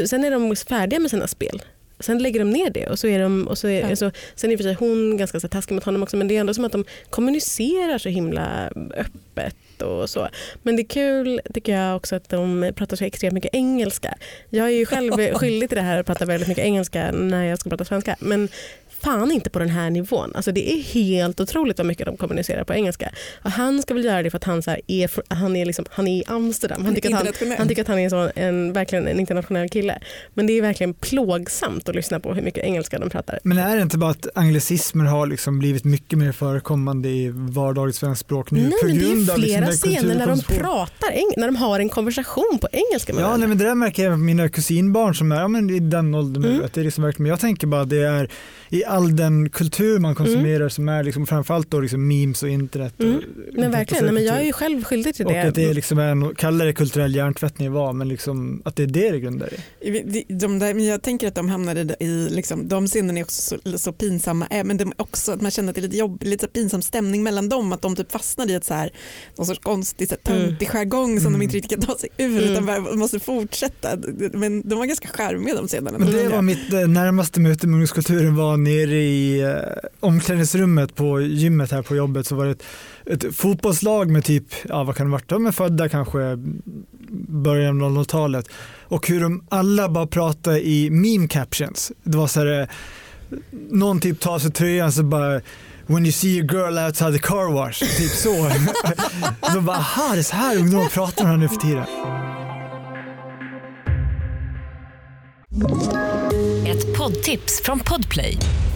Sen är de färdiga med sina spel. Sen lägger de ner det och så är de, och så är, Ja. så, sen är för sig hon ganska så taskig mot honom också men det är ändå som att de kommunicerar så himla öppet och så. Men det är kul tycker jag också att de pratar så extremt mycket engelska. Jag är ju själv *laughs* skyldig till det här att prata väldigt mycket engelska när jag ska prata svenska men fan inte på den här nivån. Alltså det är helt otroligt vad mycket de kommunicerar på engelska. Och han ska väl göra det för att han, så här är, han, är, liksom, han är i Amsterdam. Han tycker, att han, han tycker att han är så en, verkligen en internationell kille. Men det är verkligen plågsamt att lyssna på hur mycket engelska de pratar. Men är det inte bara att anglicismer har liksom blivit mycket mer förekommande i vardagligt svenskt språk nu Nej på men det är liksom flera den scener när de pratar, när de har en konversation på engelska med Ja, nej, men det där märker jag med mina kusinbarn som är ja, men i den åldern. Mm. Det är liksom verkligen, men jag tänker bara att det är i all den kultur man konsumerar som är liksom, framförallt då liksom memes och internet. Och, Mm. Men verkligen, nej, men jag är ju själv skyldig till och det. att det är liksom en, kalla det kulturell hjärntvättning var, men liksom, att det är det det grundar i. De- De där, men jag tänker att de hamnade i, liksom, de scenerna är också så, så pinsamma, eh, men de är också att man känner att det är lite jobb, lite pinsam stämning mellan dem, att de typ fastnar i ett så här, någon sorts konstig så här, Mm. töntig jargong som Mm. de inte riktigt kan ta sig ur Mm. utan bara måste fortsätta. Men de var ganska charmiga de scenerna. Men det tycker var mitt eh, närmaste möte med ungdomskulturen var nere i eh, omklädningsrummet på gymmet här på jobbet så var det ett, ett fotbollslag med typ, ja vad kan det varit, de är födda kanske början av 00-talet och hur de alla bara pratade i meme captions. Det var så här, eh, någon typ tar sig tröjan så bara When you see a girl outside the car wash, typ så. *laughs* så bara, aha, det är så här ungdomar pratar om nu för tiden. Ett poddtips från Podplay.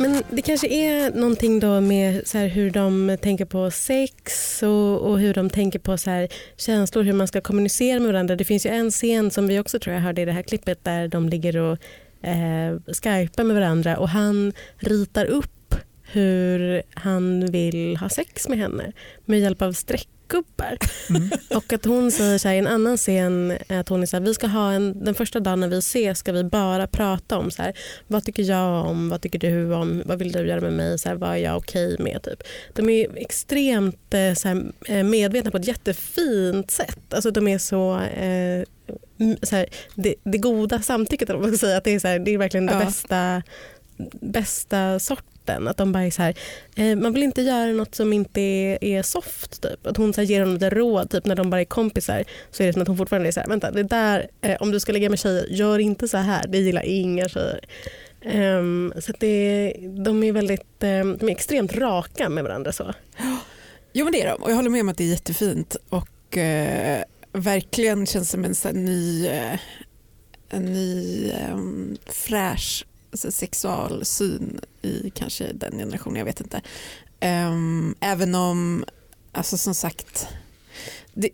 Men det kanske är någonting då med så här hur de tänker på sex och, och hur de tänker på så här känslor, hur man ska kommunicera med varandra. Det finns ju en scen som vi också tror jag hörde i det här klippet där de ligger och eh, skypar med varandra och han ritar upp hur han vill ha sex med henne med hjälp av streck streckgubbar. *laughs* Och att hon säger så i en annan scen att hon är så här, vi ska ha en, den första dagen när vi ses ska vi bara prata om så här, vad tycker jag om, vad tycker du om, vad vill du göra med mig, så här, vad är jag okej med. Typ. De är extremt eh, så här, eh, medvetna på ett jättefint sätt. Alltså, de är så, eh, så här, det, det goda samtycket, vad man ska säga, att det är, så här, det är verkligen det Ja. bästa, bästa sorten. Att de bara är så här, eh, man vill inte göra något som inte är, är soft. Typ. Att hon så här, ger honom lite råd typ, när de bara är kompisar. Så är det som att hon fortfarande är så här, vänta det där, eh, om du ska ligga med tjejer, gör inte så här. Det gillar inga tjejer. Um, så att det, de är väldigt, eh, de är extremt raka med varandra. så. Jo men det är de och jag håller med om att det är jättefint och eh, verkligen känns som en sån ny, eh, en ny um, fräsch sexualsyn i kanske den generationen, jag vet inte. Ehm, även om, alltså som sagt, det,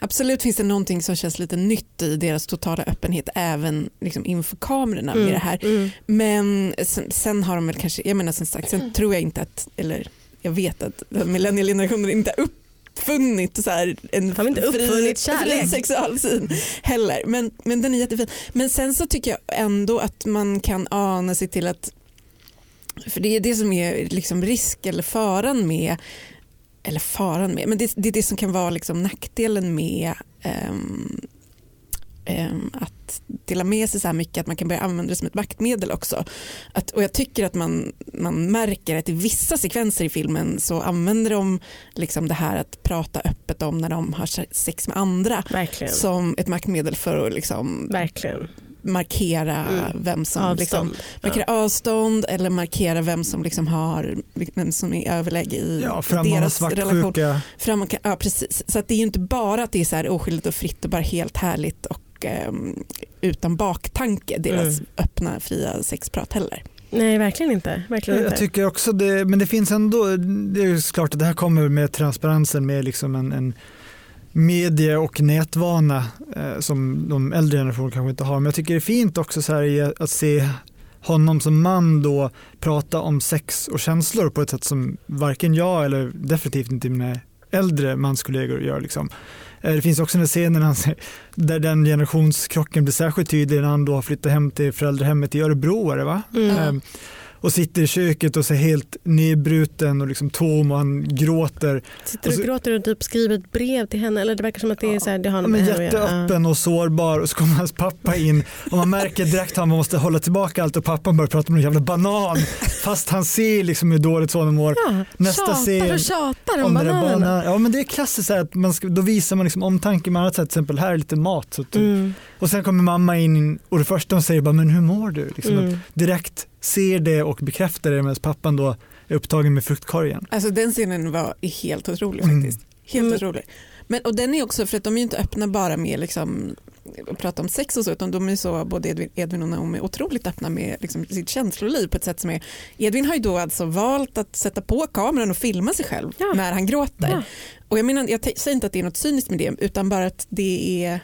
absolut finns det någonting som känns lite nytt i deras totala öppenhet även liksom inför kamerorna med det här. Mm. Men sen, sen har de väl kanske, jag menar som sagt, sen tror jag inte att, eller jag vet att millennialgenerationen inte har uppfunnit så här en Har inte uppfunnit kärlek? fri sexualsyn heller. Men, men den är jättefin. Men sen så tycker jag ändå att man kan ana sig till att, för det är det som är liksom risk eller faran med eller faran med, men det, det är det som kan vara liksom nackdelen med ehm, ehm, att dela med sig så här mycket att man kan börja använda det som ett maktmedel också. Att, och jag tycker att man, man märker att i vissa sekvenser i filmen så använder de liksom det här att prata öppet om när de har sex med andra Verkligen. som ett maktmedel för att liksom Verkligen. markera Mm. vem som liksom, Avstånd. markera avstånd eller markera vem som liksom har vem som är överläge i Ja, deras relation. Fram, ja, precis. Så att det är ju inte bara att det är så här oskyldigt och fritt och bara helt härligt och ehm, utan baktanke, deras Mm. öppna fria sexprat heller. Nej, verkligen inte. Verkligen Jag inte. tycker också det, men det finns ändå, det är ju klart att det här kommer med transparensen med liksom en, en medie och nätvana eh, som de äldre generationerna kanske inte har. Men jag tycker det är fint också så här i att se honom som man då prata om sex och känslor på ett sätt som varken jag eller definitivt inte mina äldre manskollegor gör. Liksom. Eh, Det finns också den scenen han, där den generationskrocken blir särskilt tydlig när han då har flyttat hem till föräldrahemmet i Örebro. Är det, va? Mm. Och sitter i köket och ser helt nedbruten och liksom tom och han gråter. Sitter och och så- gråter och typ skriver ett brev till henne. Eller det verkar som att det är så här, det har något jätteöppen och sårbar och så kommer hans pappa in och man märker direkt att han måste hålla tillbaka allt och pappan börjar prata om en jävla banan fast han ser liksom hur dåligt sonen mår. Ja, Nästa tjatar scen och tjatar om, Om det där bananerna. banan. Ja men det är klassiskt så att man ska, då visar man liksom omtanke med annat sätt. Till exempel här är lite mat. Så att, Mm. Och sen kommer mamma in och det första hon säger bara men hur mår du? Liksom Mm. direkt ser det och bekräftar det medan pappan då är upptagen med fruktkorgen. Alltså den scenen var helt otrolig Mm. faktiskt. Helt Mm. otrolig. Men, och den är också, för att de är ju inte öppna bara med liksom, att prata om sex och så, utan de är så, både Edvin, och Naomi, otroligt öppna med liksom, sitt känsloliv på ett sätt som är, Edvin har ju då alltså valt att sätta på kameran och filma sig själv Ja. när han gråter. Ja. Och jag, menar, jag säger inte att det är något cyniskt med det, utan bara att det är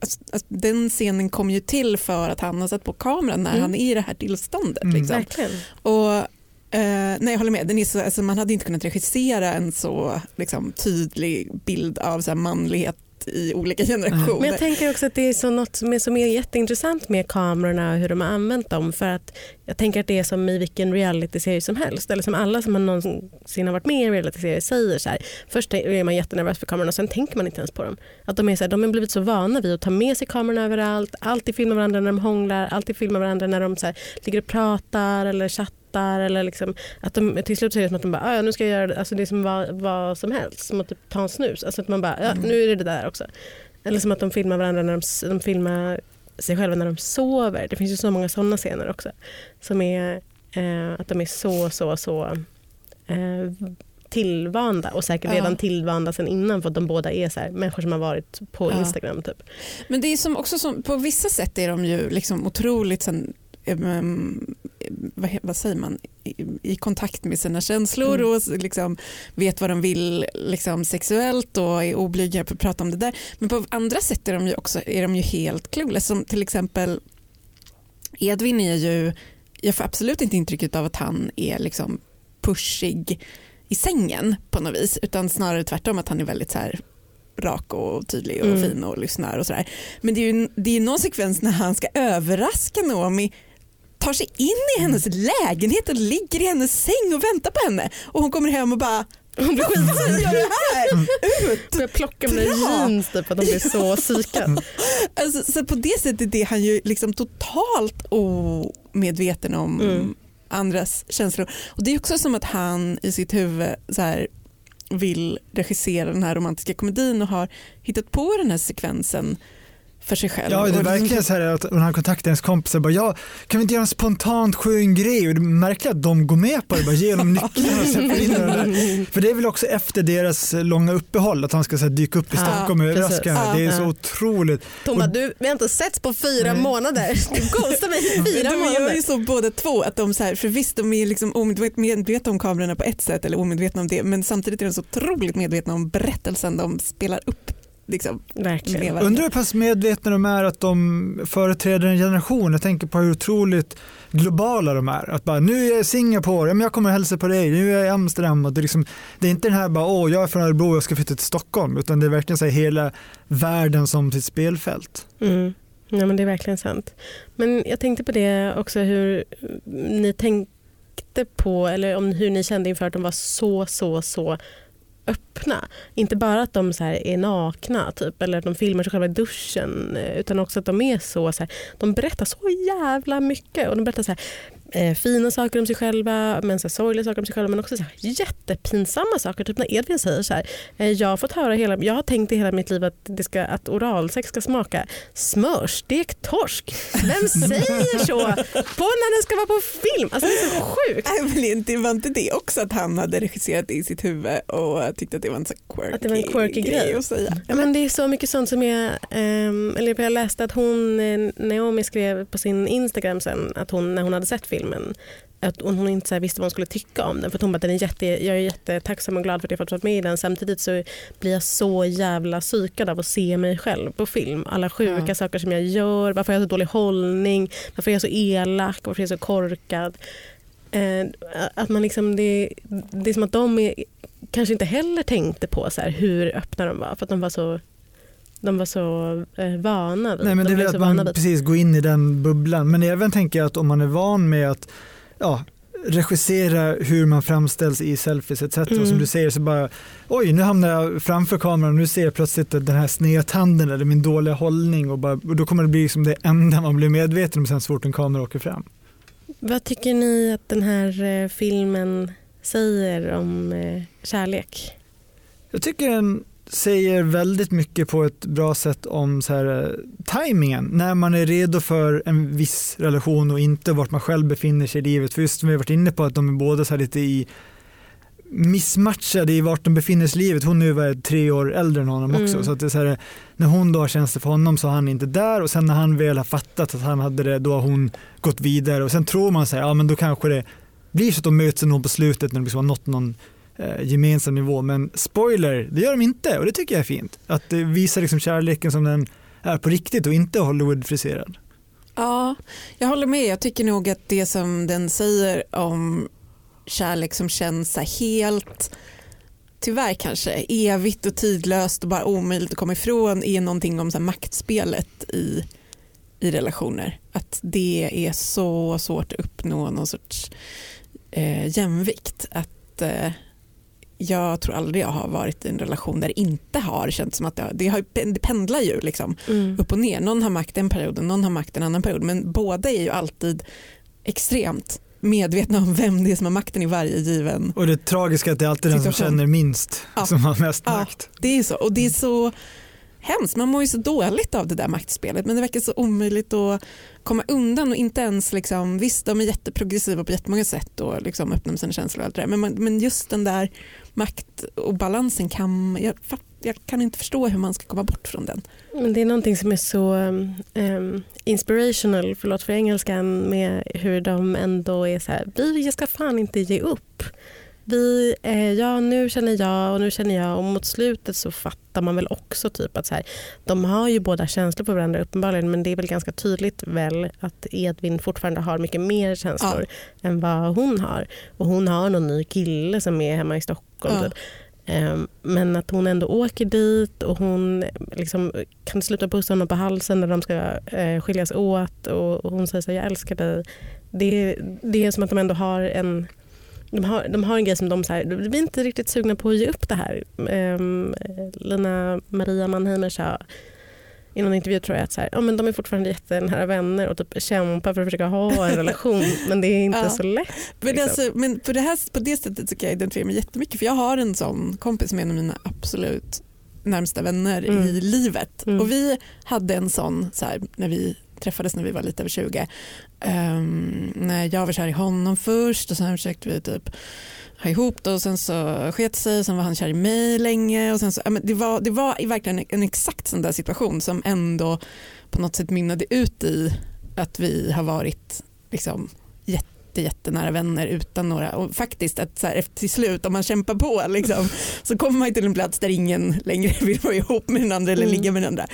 Alltså, alltså, den scenen kom ju till för att han har satt på kameran när Mm. han är i det här tillståndet. Mm. Liksom. Och, eh, nej, jag håller med. Den är så, alltså, man hade inte kunnat regissera en så liksom, tydlig bild av så här, manlighet i olika generationer. Men jag tänker också att det är så något som är, som är jätteintressant med kamerorna och hur de har använt dem. För att jag tänker att det är som i vilken realityserie som helst. Eller som alla som har någonsin har varit med i en realityserie säger. Så här, först är man jättenervös för kamerorna och sen tänker man inte ens på dem. Att de, är så här, de har blivit så vana vid att ta med sig kamerorna överallt. Alltid filma varandra när de hånglar. Alltid filma varandra när de så här, ligger och pratar eller chattar. Eller liksom, att de, till slut så är det som att de bara, "Ah, ja, nu ska jag göra det. Alltså det är som vad, vad som helst. Som att typ ta en snus. Alltså att man bara, ja, nu är det det där också. Eller som att de filmar varandra när de, de filmar sig själva när de sover. Det finns ju så många sådana scener också. Som är eh, att de är så, så, så eh, tillvanda och säkert Ja. redan tillvanda sen innan för att de båda är så här, människor som har varit på Ja. Instagram. Typ. Men det är som också som, på vissa sätt är de ju liksom otroligt sen, vad, he- vad säger man, i, i kontakt med sina känslor Mm. och liksom vet vad de vill liksom sexuellt och är oblyga för att prata om det där. Men på andra sätt är de ju också är de ju helt clueless. Som till exempel Edvin är ju, jag får absolut inte intrycket av att han är liksom pushig i sängen på något vis utan snarare tvärtom att han är väldigt så här rak och tydlig och Mm. fin och lyssnar och sådär. Men det är ju det är någon sekvens när han ska överraska Naomi tar sig in i hennes lägenhet och ligger i hennes säng och väntar på henne och hon kommer hem och bara hon blir skitsur, gör det här? Ut! Börjar plocka med jeans typ, att de blir så psykade. Alltså, så på det sättet är han ju liksom totalt omedveten om Mm. andras känslor. Och Det är också som att han i sitt huvud så här, vill regissera den här romantiska komedin och har hittat på den här sekvensen för sig själv. Ja, det är Och verkligen så här att när han kontaktar ens kompisar bara ja, kan vi inte göra en spontant skön grej? Och det märker att de går med på det, bara ge dem nycklarna och släpper in den. *laughs* För det är väl också efter deras långa uppehåll att han ska så här, dyka upp i Stockholm och överraska henne. Det är så otroligt. Tom bara, Och- du, vi har inte setts på fyra Nej. månader. *laughs* Du ghostar mig i fyra de gör månader. ju så båda två, att de så här, för visst de är liksom omedvetna om kamerorna på ett sätt eller omedvetna om det men samtidigt är de så otroligt medvetna om berättelsen de spelar upp. Liksom, Verkligen. varandra. Undrar hur pass medvetna de är att de företräder en generation. Jag tänker på hur otroligt globala de är. Att bara, nu är jag i Singapore, men jag kommer och hälsa på dig, nu är jag i Amsterdam. Och det, är liksom, det är inte den här bara, åh jag är från Örebro och jag ska flytta till Stockholm. Utan det är verkligen så här, hela världen som sitt spelfält. Mm. Ja, men det är verkligen sant. Men jag tänkte på det också hur ni tänkte på, eller om hur ni kände inför att de var så, så, så öppna. Inte bara att de så här är nakna typ, eller att de filmar sig själva i duschen eh, utan också att de är så, så här, de berättar så jävla mycket och de berättar så här, eh, fina saker om sig själva men så här, sorgliga saker om sig själva men också så här, jättepinsamma saker. Typ när Edvin säger så här, eh, jag har fått höra hela, jag har tänkt i hela mitt liv att, det ska, att oralsex ska smaka smörstekt torsk. Vem *laughs* säger så på när den ska vara på film? Alltså det är så sjukt. Men inte, var inte det också att han hade regisserat det i sitt huvud och tyckte att det var en så quirky, Att det var en quirky grej. att säga? Ja, men det är så mycket sånt som jag, ehm, eller jag läste att hon, eh, Naomi skrev på sin Instagram sen att hon när hon hade sett filmen att hon inte så visste vad hon skulle tycka om den. För hon bara, den är jätte, jag är jättetacksam och glad för att jag fått vara med i den. Samtidigt så blir jag så jävla psykad av att se mig själv på film. Alla sjuka Ja. saker som jag gör, varför jag har så dålig hållning, varför jag är så elak, varför jag är så korkad. Eh, att man liksom, det, det är som att de är, kanske inte heller tänkte på så här, hur öppna de var. För att de var så, de var så eh, vana vid Nej, men de det är att man vid- precis går in i den bubblan. Men även tänker jag att om man är van med att ja, regissera hur man framställs i selfies etc. Mm. Som du säger så bara oj nu hamnar jag framför kameran och nu ser jag plötsligt att den här snedtanden eller min dåliga hållning och, bara, och då kommer det bli liksom det enda man blir medveten om sen så fort en kamera åker fram. Vad tycker ni att den här eh, filmen säger om eh, kärlek? Jag tycker den säger väldigt mycket på ett bra sätt om så här, eh, tajmingen, när man är redo för en viss relation och inte vart man själv befinner sig i livet. För just som vi har varit inne på att de är båda så lite i missmatchade i vart de befinner sig i livet. Hon är ju tre år äldre än honom också. Mm. Så att det är så här, när hon då har känslor för honom så är han inte där och sen när han väl har fattat att han hade det då har hon gått vidare och sen tror man sig, ja men då kanske det blir så att de möts någon på slutet när de liksom har nått någon eh, gemensam nivå. Men spoiler, det gör de inte och det tycker jag är fint. Att det visar liksom kärleken som den är på riktigt och inte Hollywood-friserad. Ja, jag håller med. Jag tycker nog att det som den säger om kärlek som känns så helt, tyvärr kanske, evigt och tidlöst och bara omöjligt att komma ifrån är någonting om så här maktspelet i, i relationer. Att det är så svårt att uppnå någon sorts eh, jämvikt. Att eh, jag tror aldrig jag har varit i en relation där det inte har känts som att det, det, har, det pendlar ju liksom Mm. upp och ner. Någon har makt en period och någon har makt en annan period. Men båda är ju alltid extremt medvetna om vem det är som har makten i varje given. Och det tragiska är att det är alltid den som känner minst Ja. som har mest Ja, makt. det är så. Och det är så hemskt. Man mår ju så dåligt av det där maktspelet men det verkar så omöjligt att komma undan och inte ens liksom, visst de är jätteprogressiva på jättemånga sätt och liksom öppnar med sina känslor och allt det där men, man, men just den där makt och balansen kan jag, jag kan inte förstå hur man ska komma bort från den. Men det är någonting som är så um, inspirational, förlåt för engelskan, med hur de ändå är så här, vi ska fan inte ge upp. Vi, eh, ja nu känner jag och nu känner jag och mot slutet så fattar man väl också typ att så här, de har ju båda känslor för varandra uppenbarligen men det är väl ganska tydligt väl att Edvin fortfarande har mycket mer känslor än vad hon har. Och hon har någon ny kille som är hemma i Stockholm. Typ. Ehm, Men att hon ändå åker dit och hon liksom kan sluta pussa honom på halsen när de ska eh, skiljas åt och och hon säger så här, jag älskar dig. Det, det är som att de ändå har en de har, de har en grej som de så här, vi är inte riktigt sugna på att ge upp det här. Ehm, Lina Maria Mannheimer sa i någon intervju tror jag att så här, ja, men de är fortfarande jättenära vänner och typ kämpar för att försöka ha en *laughs* relation men det är inte Ja. så lätt. Men, liksom. alltså, men på, det här, på det sättet så kan jag identifiera mig jättemycket för jag har en sån kompis som är en av mina absolut närmsta vänner Mm. i livet. Mm. Och vi hade en sån så här, när vi träffades när vi var lite över 20. Ehm, när jag var kär i honom först och sen försökte vi typ ha ihop det och sen så sket sig sen var han kär i mig länge. Och sen så, ja, men det, var, det var verkligen en exakt sån där situation som ändå på något sätt mynnade ut i att vi har varit liksom, jätte, jättenära vänner utan några och faktiskt att så här, till slut om man kämpar på liksom, så kommer man till en plats där ingen längre *laughs* vill vara ihop med den andra eller Mm. ligga med den andra.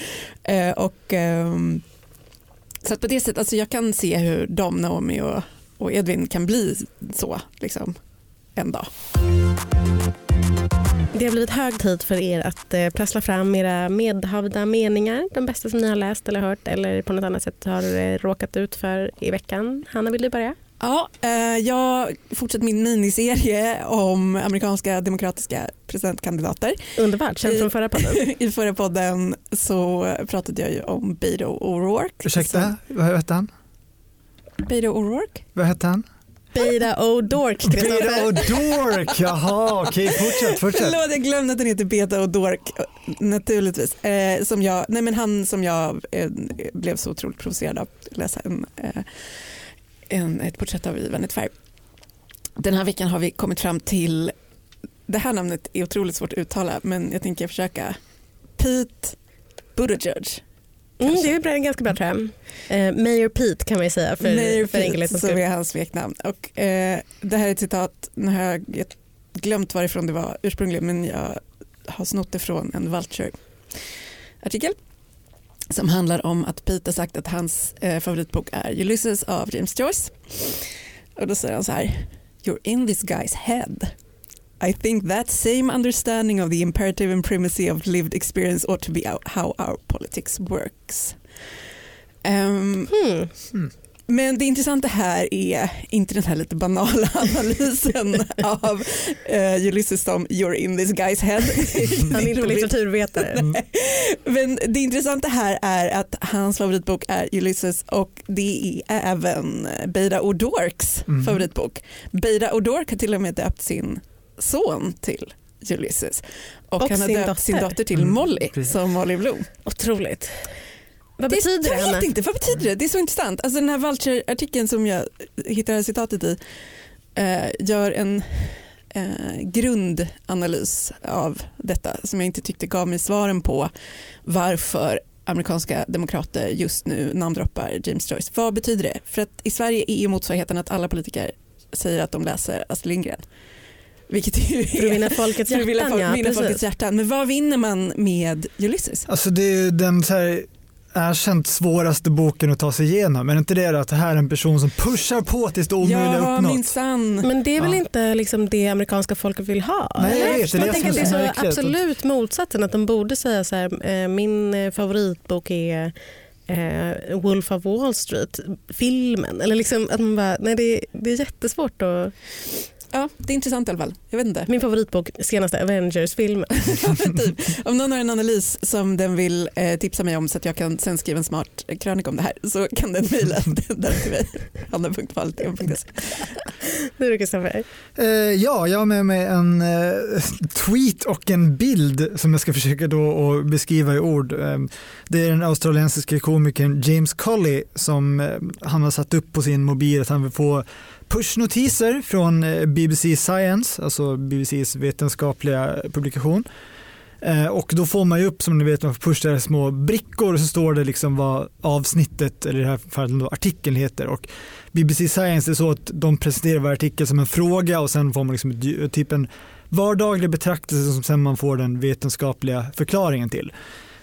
Eh, och, ehm, så på det sättet, alltså jag kan se hur de, Naomi och, och Edvin kan bli så liksom, en dag. Det har blivit hög tid för er att eh, prassla fram era medhavda meningar, de bästa som ni har läst eller hört eller på något annat sätt har eh, råkat ut för i veckan. Hanna, vill du börja? Ja, eh, jag fortsätter min miniserie om amerikanska demokratiska presidentkandidater. Underbart, känt I- från förra podden. *laughs* I förra podden så pratade jag ju om Beto O'Rourke. Ursäkta, vad hette han? Beto O'Rourke? Vad hette han? Beda O'Dork, Beda Kristoffer. och Dork, jaha okej fortsätt, fortsätt. Förlåt, jag glömde att den heter Beta O'Dork, naturligtvis. Eh, som jag, nej men han som jag eh, blev så otroligt provocerad av att läsa en, eh, en, ett porträtt av i Vanity Fair. Den här veckan har vi kommit fram till, det här namnet är otroligt svårt att uttala men jag tänker försöka. Pete Buttigieg. Mm, det är bra, ganska bra tror jag. Eh, Mayor Pete kan man ju säga för, Mayor för enkelhetens som är hans smeknamn. Och, eh, det här är ett citat, nu har jag jag glömt varifrån det var ursprungligen men jag har snott det från en Vulture-artikel som handlar om att Pete har sagt att hans eh, favoritbok är Ulysses av James Joyce. Och då säger han så här, you're in this guy's head. I think that same understanding of the imperative and primacy of lived experience ought to be how our politics works. Ehm, Hmm. men det intressanta här är inte den här lite banala *laughs* analysen av uh, Ulysses som you're in this guy's head. *laughs* Han är inte litteraturvetare. Men det intressanta här är att hans favoritbok är Ulysses och det är även Beida O'Dorks Mhm. favoritbok. Beida O'Dork har till och med döpt sin son till Ulysses. Och, Och han har sin döpt sin dotter. dotter till Mm, Molly precis. som Molly Bloom. Otroligt. Vad Det- betyder det, Jag vet inte, vad betyder det? Det är så intressant. Alltså den här Vulture-artikeln som jag här citatet i eh, gör en eh, grundanalys av detta som jag inte tyckte gav mig svaren på varför amerikanska demokrater just nu namndroppar James Joyce. Vad betyder det? För att i Sverige är ju motsvarigheten att alla politiker säger att de läser Astrid Lindgren. Vilket ju För att vinna folkets *laughs* att vinna, hjärtan, folk- ja. vinna folkets hjärtan. Men vad vinner man med Ulysses? Alltså det är ju den så här erkänt svåraste boken att ta sig igenom. Men är inte det att det här är en person som pushar på tills det omöjliga är Ja, minsann. Men det är väl Ja. inte liksom det amerikanska folket vill ha? Nej, jag vet, det är jag det tänker att det är är så märkligt. absolut motsatsen. Att de borde säga så här, eh, min eh, favoritbok är eh, Wolf of Wall Street, filmen. Eller liksom att man bara, nej det, är- det är jättesvårt att... Ja, det är intressant i alla fall. Jag vet inte. Min favoritbok, senaste Avengers-filmen. *laughs* Typ. Om någon har en analys som den vill eh, tipsa mig om så att jag kan sen skriva en smart krönika om det här så kan den mejla den *laughs* till mig. hanna.valten.se. Det är Kristoffer. Eh, ja, jag har med mig en eh, tweet och en bild som jag ska försöka då att beskriva i ord. Eh, det är den australiensiska komikern James Colley som eh, han har satt upp på sin mobil att han vill få pushnotiser från eh, BBC Science, alltså BBCs vetenskapliga publikation. Eh, och då får man ju upp som ni vet, man får pusha små brickor och så står det liksom vad avsnittet, eller i det här fallet då, artikeln heter. Och BBC Science är så att de presenterar varje artikel som en fråga och sen får man liksom typ en vardaglig betraktelse som sen man får den vetenskapliga förklaringen till.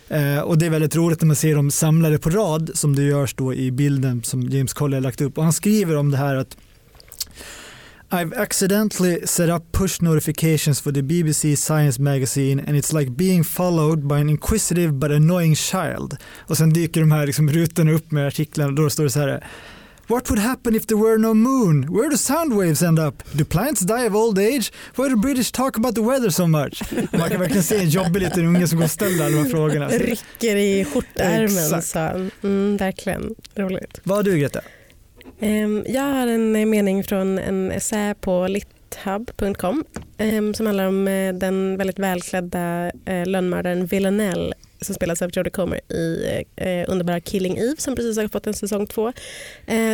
Eh, och det är väldigt roligt när man ser dem samlade på rad som det görs då i bilden som James Colley har lagt upp. Och han skriver om det här att I've accidentally set up push notifications for the BBC Science magazine and it's like being followed by an inquisitive but annoying child. Och sen dyker de här liksom rutorna upp med artiklarna och då står det så här What would happen if there were no moon? Where do sound waves end up? Do plants die of old age? Why do British talk about the weather so much? Man kan verkligen se en jobbig liten unge som går och ställer alla de här frågorna. Rycker i skjortärmen. Mm, verkligen roligt. Vad har du Greta? Ehm, jag har en eh, mening från en essä på lithub.com ehm, som handlar om eh, den väldigt välklädda eh, lönnmördaren Villanelle som spelas av Jodie Comer i underbara Killing Eve som precis har fått en säsong två.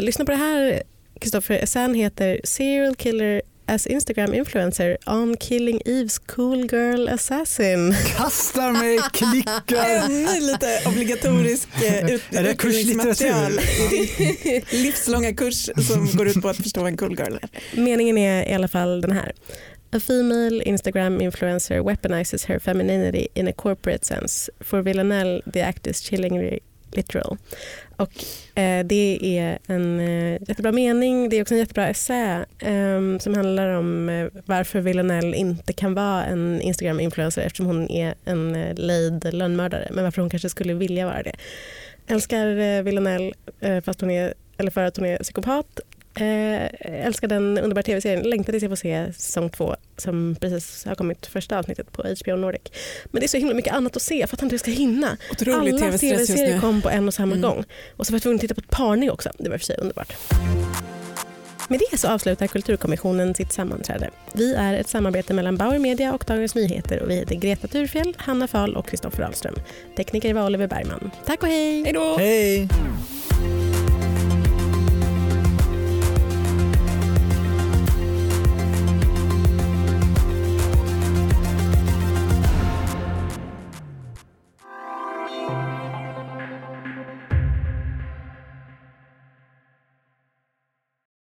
Lyssna på det här Kristoffer. Essän heter Serial Killer as Instagram influencer on Killing Eves cool girl assassin. Kastar mig, klickar. *laughs* Ännu lite obligatorisk eh, ut, Är det kurslitteratur? *laughs* Livslånga kurs som *laughs* går ut på att förstå vad en cool girl är. Meningen är i alla fall den här. A female Instagram influencer weaponizes her femininity in a corporate sense. For Villanelle, the act is chillingly literal. Och, eh, det är en eh, jättebra mening. Det är också en jättebra essä eh, som handlar om eh, varför Villanelle inte kan vara en Instagram-influencer eftersom hon är en eh, lejd lönnmördare. Men varför hon kanske skulle vilja vara det. Älskar eh, Villanelle eh, fast hon är, eller för att hon är psykopat. Eh, älskar den underbara tv-serien. Längtar tills jag får se säsong två som precis har kommit första avsnittet på HBO Nordic. Men det är så himla mycket annat att se. Jag fattar inte hur jag ska hinna. Otrolig Alla tv-serier kom på en och samma Mm. gång. Och så var jag tvungen att titta på ett parning också. Det var för sig underbart. Med det så avslutar Kulturkommissionen sitt sammanträde. Vi är ett samarbete mellan Bauer Media och Dagens Nyheter och vi heter Greta Thurfjell, Hanna Fahl och Kristoffer Ahlström. Tekniker var Oliver Bergman. Tack och hej! Hej då! Hej!